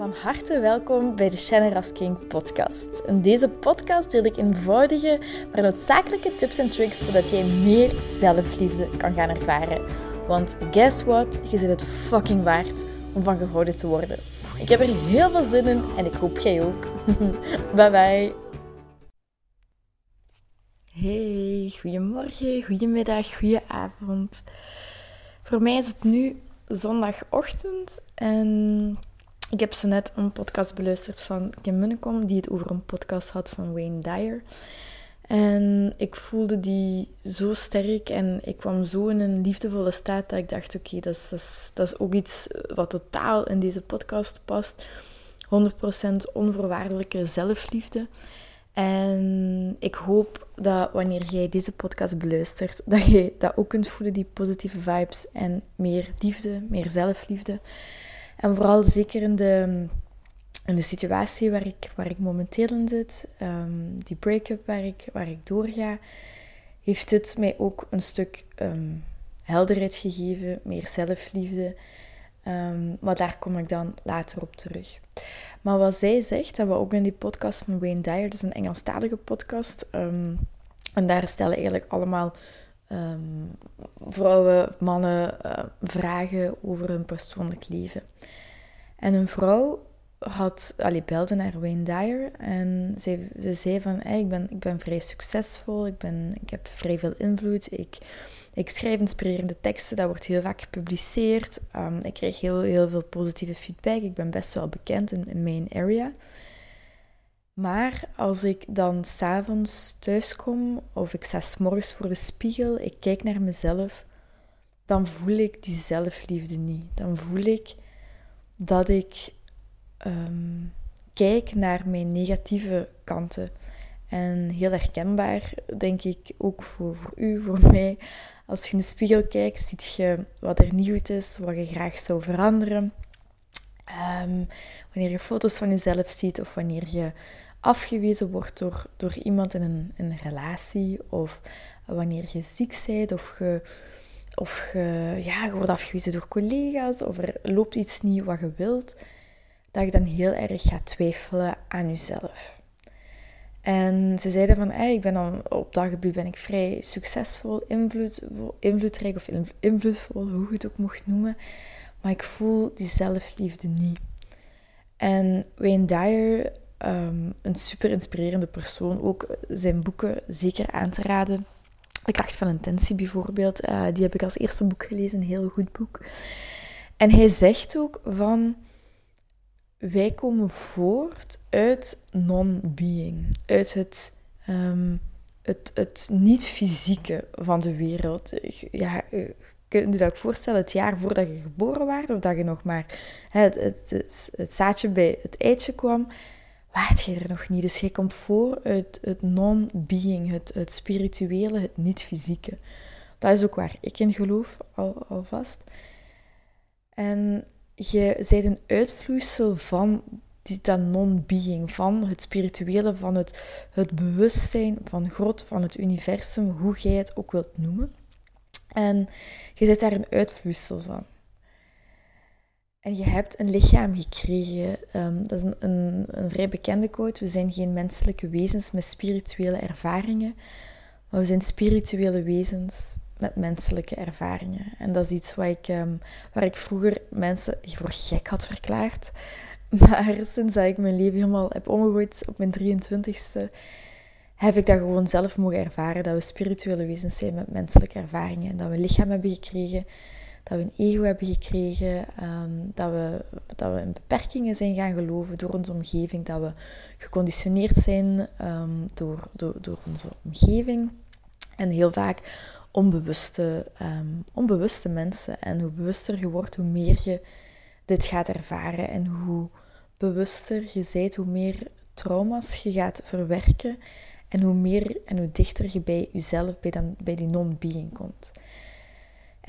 Van harte welkom bij de Shannon King podcast. In deze podcast deel ik eenvoudige, maar noodzakelijke tips en tricks zodat jij meer zelfliefde kan gaan ervaren. Want guess what? Je zit het fucking waard om van gehouden te worden. Ik heb er heel veel zin in en ik hoop jij ook. bye bye. Hey, goedemorgen, goedemiddag, goedenavond. Voor mij is het nu zondagochtend en ik heb zo net een podcast beluisterd van Kim Munnekom, die het over een podcast had van Wayne Dyer. En ik voelde die zo sterk en ik kwam zo in een liefdevolle staat dat ik dacht, oké, dat, is, dat, is, dat is ook iets wat totaal in deze podcast past. 100% onvoorwaardelijke zelfliefde. En ik hoop dat wanneer jij deze podcast beluistert, dat je dat ook kunt voelen, die positieve vibes en meer liefde, meer zelfliefde. En vooral zeker in de, in de situatie waar ik, waar ik momenteel in zit, um, die break-up waar ik, waar ik doorga, heeft dit mij ook een stuk um, helderheid gegeven, meer zelfliefde. Um, maar daar kom ik dan later op terug. Maar wat zij zegt, en wat ook in die podcast van Wayne Dyer, dat is een Engelstalige podcast, en daar stellen eigenlijk allemaal um, vrouwen, mannen uh, vragen over hun persoonlijk leven. En een vrouw had, allee, belde naar Wayne Dyer en ze, ze zei van, ik, ben, ik ben vrij succesvol, ik, ben, ik heb vrij veel invloed, ik, ik schrijf inspirerende teksten, dat wordt heel vaak gepubliceerd, um, ik krijg heel, heel veel positieve feedback, ik ben best wel bekend in, in mijn area. Maar als ik dan s'avonds thuis kom of ik sta s'morgens voor de spiegel, ik kijk naar mezelf, dan voel ik die zelfliefde niet. Dan voel ik dat ik um, kijk naar mijn negatieve kanten. En heel herkenbaar, denk ik, ook voor, voor u, voor mij. Als je in de spiegel kijkt, ziet je wat er niet goed is, wat je graag zou veranderen. Um, wanneer je foto's van jezelf ziet of wanneer je afgewezen wordt door, door iemand in een, een relatie of wanneer je ziek bent of je, of je, ja, je wordt afgewezen door collega's of er loopt iets niet wat je wilt, dat je dan heel erg gaat twijfelen aan jezelf. En ze zeiden van, hey, ik ben dan, op dat gebied ben ik vrij succesvol, invloed, invloedrijk of invloedvol, hoe je het ook mocht noemen. Maar ik voel die zelfliefde niet. En Wayne Dyer um, een super inspirerende persoon. Ook zijn boeken zeker aan te raden. De kracht van intentie bijvoorbeeld, uh, die heb ik als eerste boek gelezen, een heel goed boek. En hij zegt ook van, wij komen voort uit non-being, uit het, um, het, het niet-fysieke van de wereld. Ja, kun je dat ook voorstellen, het jaar voordat je geboren werd, of dat je nog maar het, het, het, het zaadje bij het eitje kwam, waard je er nog niet. Dus je komt voor uit het non-being, het, het spirituele, het niet-fysieke. Dat is ook waar ik in geloof, al, alvast. En je bent een uitvloeisel van dat non-being, van het spirituele, van het, het bewustzijn van God, van het universum, hoe jij het ook wilt noemen. En je bent daar een uitvloeisel van. En je hebt een lichaam gekregen. Um, dat is een, een, vrij bekende quote. We zijn geen menselijke wezens met spirituele ervaringen, maar we zijn spirituele wezens met menselijke ervaringen. En dat is iets wat ik, um, waar ik vroeger mensen voor gek had verklaard. Maar sinds dat ik mijn leven helemaal heb omgegooid op mijn 23ste, heb ik dat gewoon zelf mogen ervaren. Dat we spirituele wezens zijn met menselijke ervaringen. En dat we een lichaam hebben gekregen dat we een ego hebben gekregen, ehm, dat, we, dat we in beperkingen zijn gaan geloven door onze omgeving, dat we geconditioneerd zijn um, door, door, door onze omgeving. En heel vaak onbewuste, um, onbewuste mensen. En hoe bewuster je wordt, hoe meer je dit gaat ervaren. En hoe bewuster je bent, hoe meer trauma's je gaat verwerken. En hoe meer en hoe dichter je bij jezelf, bij, dan, bij die non-being komt.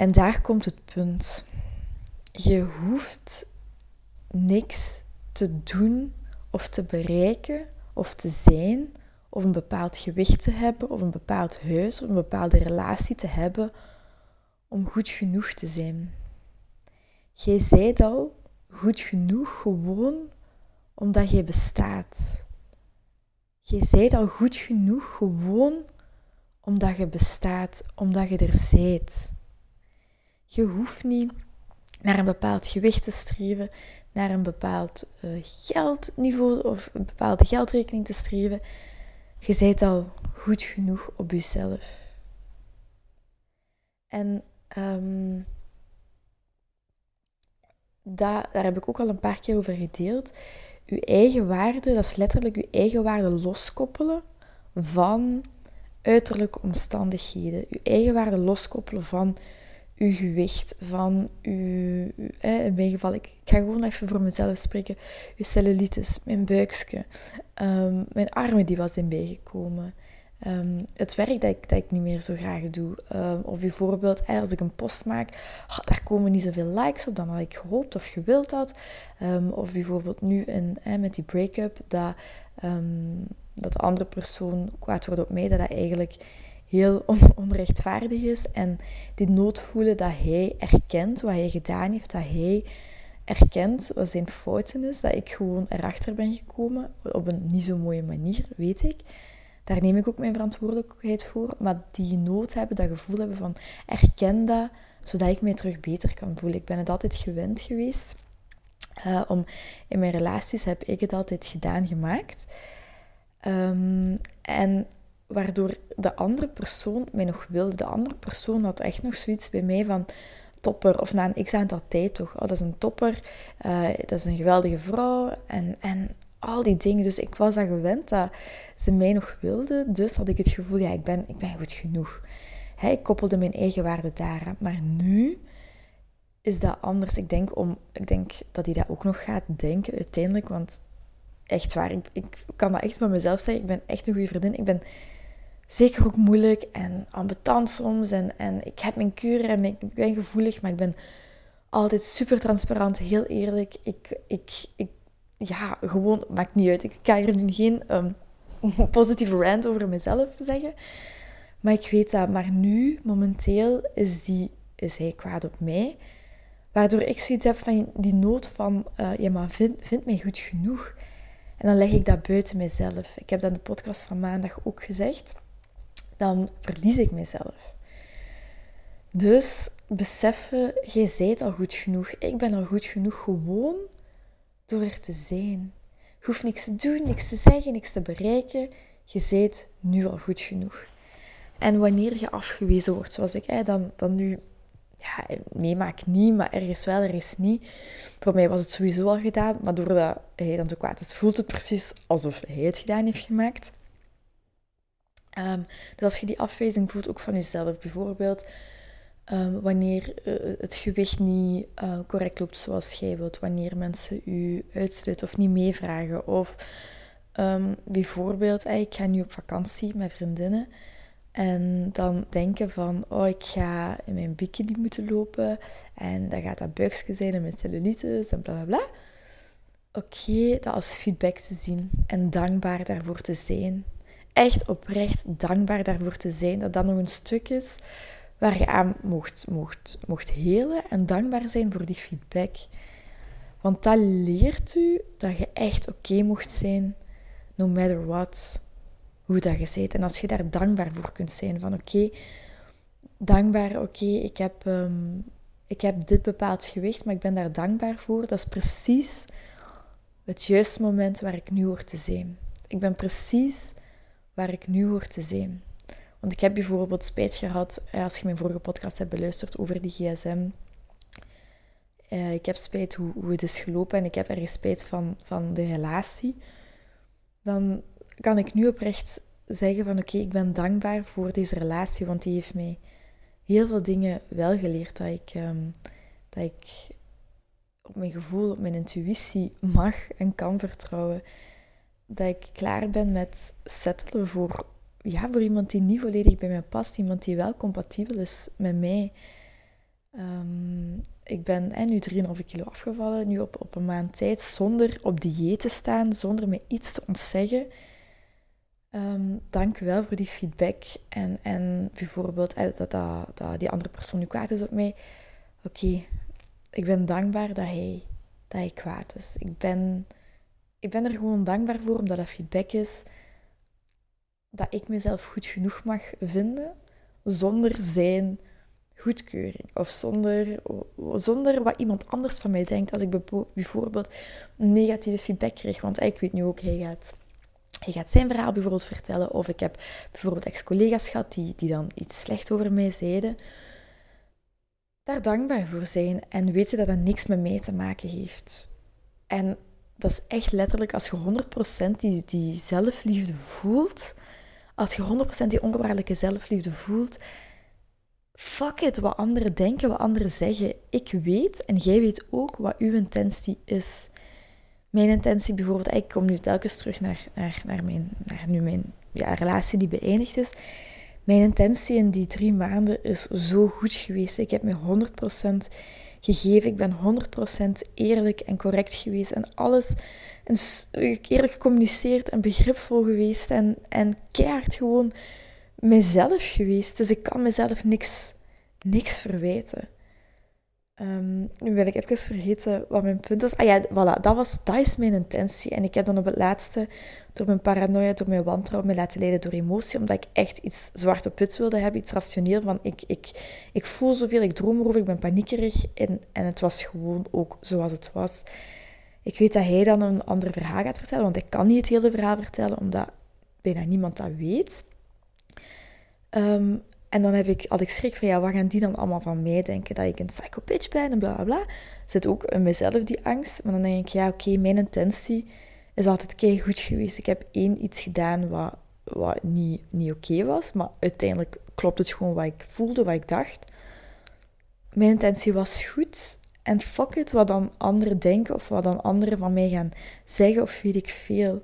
En daar komt het punt. Je hoeft niks te doen of te bereiken of te zijn of een bepaald gewicht te hebben of een bepaald huis of een bepaalde relatie te hebben om goed genoeg te zijn. Jij zijt al goed genoeg gewoon omdat jij bestaat. Je zijt al goed genoeg gewoon omdat je bestaat, omdat je er zijt. Je hoeft niet naar een bepaald gewicht te streven, naar een bepaald uh, geldniveau of een bepaalde geldrekening te streven. Je zijt al goed genoeg op jezelf. En um, daar heb ik ook al een paar keer over gedeeld. Uw eigen waarde, dat is letterlijk uw eigen waarde loskoppelen van uiterlijke omstandigheden. Uw eigen waarde loskoppelen van uw gewicht, van uw, in mijn geval, ik, ga gewoon even voor mezelf spreken, uw cellulitis, mijn buikje, um, mijn armen die was in bijgekomen, um, het werk dat ik, dat ik niet meer zo graag doe. Um, of bijvoorbeeld, als ik een post maak, oh, daar komen niet zoveel likes op dan had ik gehoopt of gewild had. of bijvoorbeeld nu in, met die break-up, dat, dat de andere persoon kwaad wordt op mij, dat dat eigenlijk heel onrechtvaardig is. En die nood voelen dat hij erkent wat hij gedaan heeft, dat hij erkent wat zijn fouten is, dat ik gewoon erachter ben gekomen op een niet zo mooie manier, weet ik. Daar neem ik ook mijn verantwoordelijkheid voor. Maar die nood hebben, dat gevoel hebben van erken dat, zodat ik mij terug beter kan voelen. Ik ben het altijd gewend geweest. Uh, om, in mijn relaties heb ik het altijd gedaan, gemaakt. Um, en waardoor de andere persoon mij nog wilde. De andere persoon had echt nog zoiets bij mij van topper. Of na een x-aantal tijd toch. Oh, dat is een topper. Uh, dat is een geweldige vrouw. En, en al die dingen. Dus ik was dat gewend dat ze mij nog wilden. Dus had ik het gevoel, ja, ik ben, ik ben goed genoeg. ik koppelde mijn eigen waarde daaraan. Maar nu is dat anders. Ik denk, om, ik denk dat hij dat ook nog gaat denken uiteindelijk. Want echt waar, ik, ik kan dat echt van mezelf zeggen. Ik ben echt een goede vriendin. Ik ben zeker ook moeilijk en ambetant soms. En, en ik heb mijn kuren en ik ben gevoelig, maar ik ben altijd super transparant, heel eerlijk. Ik, ik, ik ja, gewoon, maakt niet uit. Ik kan hier nu geen um, positieve rant over mezelf zeggen. Maar ik weet dat, maar nu, momenteel, is, die, is hij kwaad op mij. Waardoor ik zoiets heb van die nood van, uh, ja, maar vind, vind mij goed genoeg. En dan leg ik dat buiten mezelf. Ik heb dat in de podcast van maandag ook gezegd. Dan verlies ik mezelf. Dus beseffen, jij zijt al goed genoeg. Ik ben al goed genoeg gewoon door er te zijn. Je hoeft niks te doen, niks te zeggen, niks te bereiken. Je bent nu al goed genoeg. En wanneer je afgewezen wordt, zoals ik dan, dan nu ja, meemaak niet, maar ergens wel, ergens niet. Voor mij was het sowieso al gedaan, maar doordat hij dan zo kwaad is, voelt het precies alsof hij het gedaan heeft gemaakt. Um, dus als je die afwijzing voelt, ook van jezelf, bijvoorbeeld Ehm, wanneer uh, het gewicht niet uh, correct loopt zoals jij wilt, wanneer mensen u uitsluiten of niet meevragen. Of um, bijvoorbeeld, ik ga nu op vakantie met vriendinnen en dan denken van, oh ik ga in mijn bikini moeten lopen en dan gaat dat buikje zijn en mijn cellulitis en bla bla bla. Oké, dat als feedback te zien en dankbaar daarvoor te zijn. Echt oprecht dankbaar daarvoor te zijn dat dat nog een stuk is waar je aan mocht, mocht, mocht helen en dankbaar zijn voor die feedback. Want dat leert u dat je echt oké mocht zijn, no matter what, hoe dat je. En als je daar dankbaar voor kunt zijn, van oké, dankbaar, oké, ik, heb, ehm, ik heb dit bepaald gewicht, maar ik ben daar dankbaar voor. Dat is precies het juiste moment waar ik nu hoor te zijn. Ik ben precies waar ik nu hoor te zijn. Want ik heb bijvoorbeeld spijt gehad, eh, als je mijn vorige podcast hebt beluisterd over die gsm. Uh, ik heb spijt hoe, hoe het is gelopen en ik heb ergens spijt van, van de relatie. Dan kan ik nu oprecht zeggen van oké, ik ben dankbaar voor deze relatie, want die heeft mij heel veel dingen wel geleerd. Dat ik, um, dat ik op mijn gevoel, op mijn intuïtie mag en kan vertrouwen. Dat ik klaar ben met settelen voor ja, voor iemand die niet volledig bij mij past, iemand die wel compatibel is met mij. Um, ik ben en nu 3,5 kilo afgevallen, nu op, op een maand tijd, zonder op dieet te staan, zonder me iets te ontzeggen. Um, dank wel voor die feedback. En, en bijvoorbeeld dat, dat, dat die andere persoon nu kwaad is op mij. Oké, ik ben dankbaar dat hij, dat hij kwaad is. Ik ben ik ben er gewoon dankbaar voor, omdat dat feedback is dat ik mezelf goed genoeg mag vinden zonder zijn goedkeuring of zonder, zonder wat iemand anders van mij denkt als ik bijvoorbeeld negatieve feedback krijg. Want ik weet nu ook, hij gaat, hij gaat zijn verhaal bijvoorbeeld vertellen of ik heb bijvoorbeeld ex-collega's gehad die, die dan iets slecht over mij zeiden. Daar dankbaar voor zijn en weten dat dat niks met mij te maken heeft. En dat is echt letterlijk als je 100% die, die zelfliefde voelt, als je 100% die onvoorwaardelijke zelfliefde voelt, fuck it wat anderen denken, wat anderen zeggen. Ik weet en jij weet ook wat uw intentie is. Mijn intentie bijvoorbeeld, ik kom nu telkens terug naar, naar, naar, mijn, naar nu mijn ja, relatie die beëindigd is. Mijn intentie in die drie maanden is zo goed geweest. Ik heb me 100% gegeven. Ik ben 100% eerlijk en correct geweest. En alles eerlijk gecommuniceerd en begripvol geweest. En, en keihard gewoon mezelf geweest. Dus ik kan mezelf niks, niks verwijten. Um, nu wil ik even vergeten wat mijn punt was. Ah ja, voilà, dat, was, dat is mijn intentie. En ik heb dan op het laatste, door mijn paranoia, door mijn wantrouwen, me laten leiden door emotie, omdat ik echt iets zwart op wit wilde hebben, iets rationeel, van ik, ik, ik voel zoveel, ik droom erover, ik ben paniekerig. En, en het was gewoon ook zoals het was. Ik weet dat hij dan een ander verhaal gaat vertellen, want ik kan niet het hele verhaal vertellen, omdat bijna niemand dat weet. Um, en dan heb ik, had ik schrik van, ja, wat gaan die dan allemaal van mij denken? Dat ik een psychopitch ben en bla bla bla. Zit ook in mezelf die angst. Maar dan denk ik, ja, oké, mijn intentie is altijd kei goed geweest. Ik heb één iets gedaan wat, wat niet, niet oké was. Maar uiteindelijk klopt het gewoon wat ik voelde, wat ik dacht. Mijn intentie was goed. En fuck it, wat dan anderen denken of wat dan anderen van mij gaan zeggen of weet ik veel.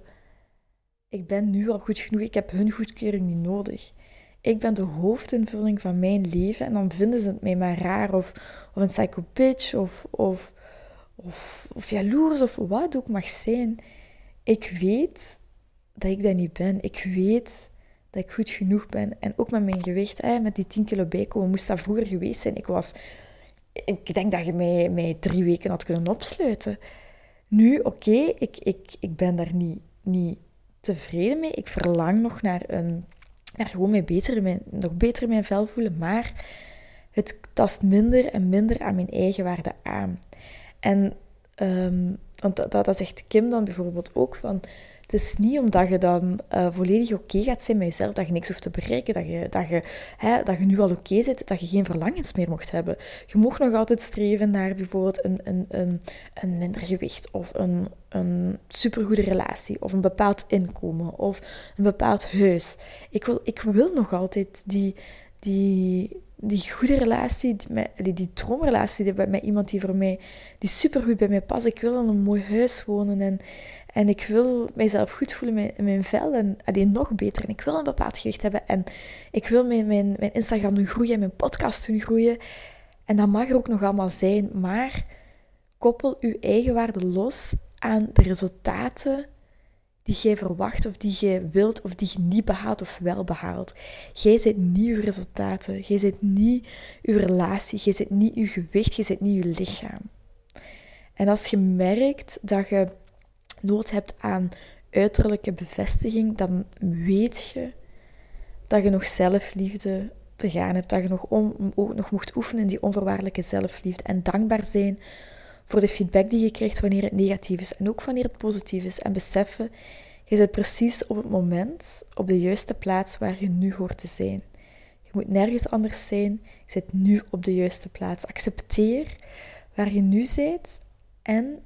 Ik ben nu al goed genoeg. Ik heb hun goedkeuring niet nodig ik ben de hoofdinvulling van mijn leven en dan vinden ze het mij maar raar of, of een psychopitch of, of, of, of jaloers of wat ook mag zijn. Ik weet dat ik dat niet ben. Ik weet dat ik goed genoeg ben. En ook met mijn gewicht, hè, met die 10 kilo bijkomen, moest dat vroeger geweest zijn. Ik was... Ik denk dat je mij, mij drie weken had kunnen opsluiten. Nu, oké, ik, ik, ik ben daar niet, niet tevreden mee. Ik verlang nog naar een er gewoon mee beter, nog beter mijn vel voelen. Maar het tast minder en minder aan mijn eigen waarde aan. En um, want dat, dat, zegt Kim dan bijvoorbeeld ook van. Het is niet omdat je dan uh, volledig oké gaat zijn met jezelf, dat je niks hoeft te bereiken, dat je, dat je, hè, dat je nu al oké zit, dat je geen verlangens meer mocht hebben. Je mocht nog altijd streven naar bijvoorbeeld een, een, een, een minder gewicht, of een, een supergoede relatie, of een bepaald inkomen, of een bepaald huis. Ik wil, ik wil nog altijd die, die, die goede relatie, die, die droomrelatie met iemand die voor mij, die supergoed bij mij past. Ik wil in een mooi huis wonen en, en ik wil mijzelf goed voelen in mijn vel en alleen nog beter. En ik wil een bepaald gewicht hebben en ik wil mijn, mijn, mijn Instagram doen groeien en mijn podcast doen groeien. En dat mag er ook nog allemaal zijn, maar koppel uw eigen waarde los aan de resultaten die jij verwacht of die jij wilt of die je niet behaalt of wel behaalt. Jij zit niet je resultaten, jij zit niet je relatie, jij zit niet je gewicht, jij zit niet je lichaam. En als je merkt dat je nood hebt aan uiterlijke bevestiging, dan weet je dat je nog zelfliefde te gaan hebt, dat je nog, om, nog mocht oefenen in die onvoorwaardelijke zelfliefde en dankbaar zijn voor de feedback die je krijgt wanneer het negatief is en ook wanneer het positief is. En beseffen, je zit precies op het moment, op de juiste plaats waar je nu hoort te zijn. Je moet nergens anders zijn. Je zit nu op de juiste plaats. Accepteer waar je nu bent en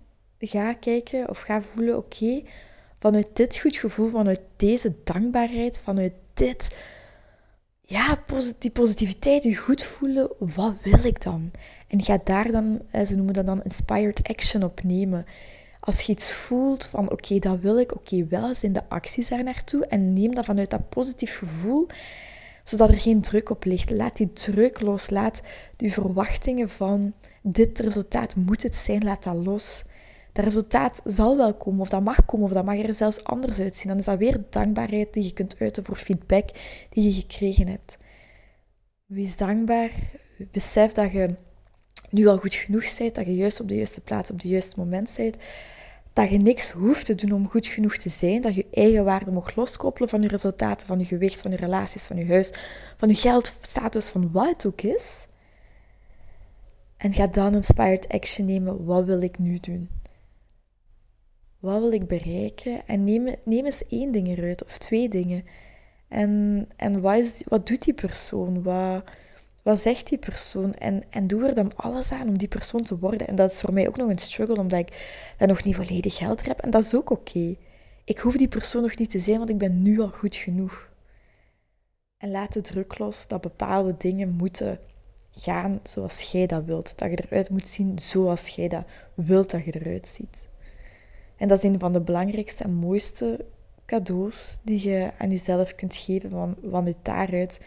ga kijken of ga voelen, oké, vanuit dit goed gevoel, vanuit deze dankbaarheid, vanuit dit ja, die positiviteit, je goed voelen, wat wil ik dan? En ga daar dan, eh, ze noemen dat dan inspired action op nemen. Als je iets voelt van oké, dat wil ik, oké, wel zijn de acties daar naartoe en neem dat vanuit dat positief gevoel, zodat er geen druk op ligt. Laat die druk los, laat die verwachtingen van dit resultaat moet het zijn, laat dat los. Dat resultaat zal wel komen, of dat mag komen, of dat mag er zelfs anders uitzien. Dan is dat weer dankbaarheid die je kunt uiten voor feedback die je gekregen hebt. Wees dankbaar. Besef dat je nu al goed genoeg bent, dat je juist op de juiste plaats, op het juiste moment bent. dat je niks hoeft te doen om goed genoeg te zijn, dat je eigen waarde mag loskoppelen van je resultaten, van je gewicht, van je relaties, van je huis, van je geld, status, van wat het ook is. En ga dan inspired action nemen. Wat wil ik nu doen? Wat wil ik bereiken? En neem, neem eens één ding eruit of twee dingen. En, en wat, is, wat doet die persoon? Wat, wat zegt die persoon? En, en doe er dan alles aan om die persoon te worden. En dat is voor mij ook nog een struggle, omdat ik dat nog niet volledig helder heb. En dat is ook oké. Ik hoef die persoon nog niet te zijn, want ik ben nu al goed genoeg. En laat de druk los dat bepaalde dingen moeten gaan zoals jij dat wilt. Dat je eruit moet zien zoals jij dat wilt dat je eruit ziet. En dat is een van de belangrijkste en mooiste cadeaus die je aan jezelf kunt geven. Want daaruit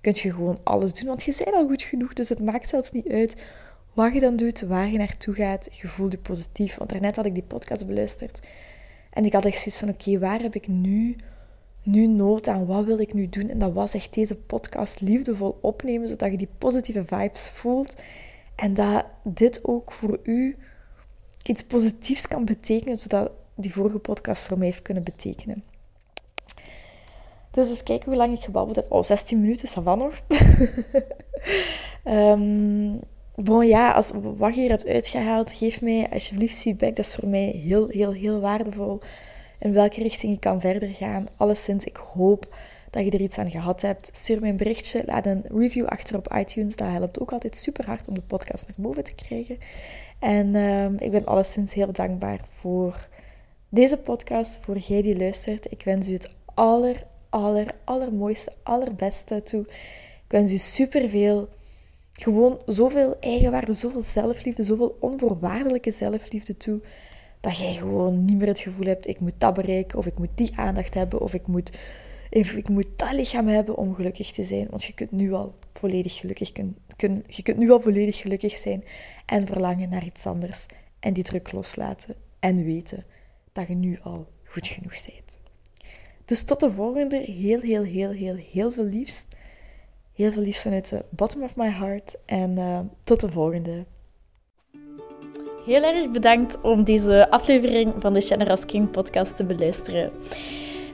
kun je gewoon alles doen. Want je bent al goed genoeg, dus het maakt zelfs niet uit wat je dan doet, waar je naartoe gaat. Je voelt je positief. Want daarnet had ik die podcast beluisterd. En ik had echt zoiets van, oké, waar heb ik nu, nu nood aan? Wat wil ik nu doen? En dat was echt deze podcast liefdevol opnemen, zodat je die positieve vibes voelt. En dat dit ook voor u iets positiefs kan betekenen, zodat die vorige podcast voor mij heeft kunnen betekenen. Dus eens kijken hoe lang ik gebabbeld heb. Oh, 16 minuten, is dat nog? um, bon, ja, als, wat je hier hebt uitgehaald, geef mij alsjeblieft feedback. Dat is voor mij heel, heel, heel waardevol. In welke richting ik kan verder gaan. Alleszins, ik hoop dat je er iets aan gehad hebt. Stuur me een berichtje, laat een review achter op iTunes. Dat helpt ook altijd super hard om de podcast naar boven te krijgen. En um, ik ben alleszins heel dankbaar voor deze podcast, voor jij die luistert. Ik wens u het aller, aller, allermooiste, allerbeste toe. Ik wens u superveel, gewoon zoveel eigenwaarde, zoveel zelfliefde, zoveel onvoorwaardelijke zelfliefde toe. Dat jij gewoon niet meer het gevoel hebt, ik moet dat bereiken, of ik moet die aandacht hebben, of ik moet, ik moet dat lichaam hebben om gelukkig te zijn. Want je kunt nu al volledig gelukkig, kun, je kunt nu al volledig gelukkig zijn en verlangen naar iets anders. En die druk loslaten en weten dat je nu al goed genoeg bent. Dus tot de volgende. Heel, heel, heel, heel, heel veel liefst. Heel veel liefst vanuit de bottom of my heart. En uh, tot de volgende. Heel erg bedankt om deze aflevering van de Generous King podcast te beluisteren.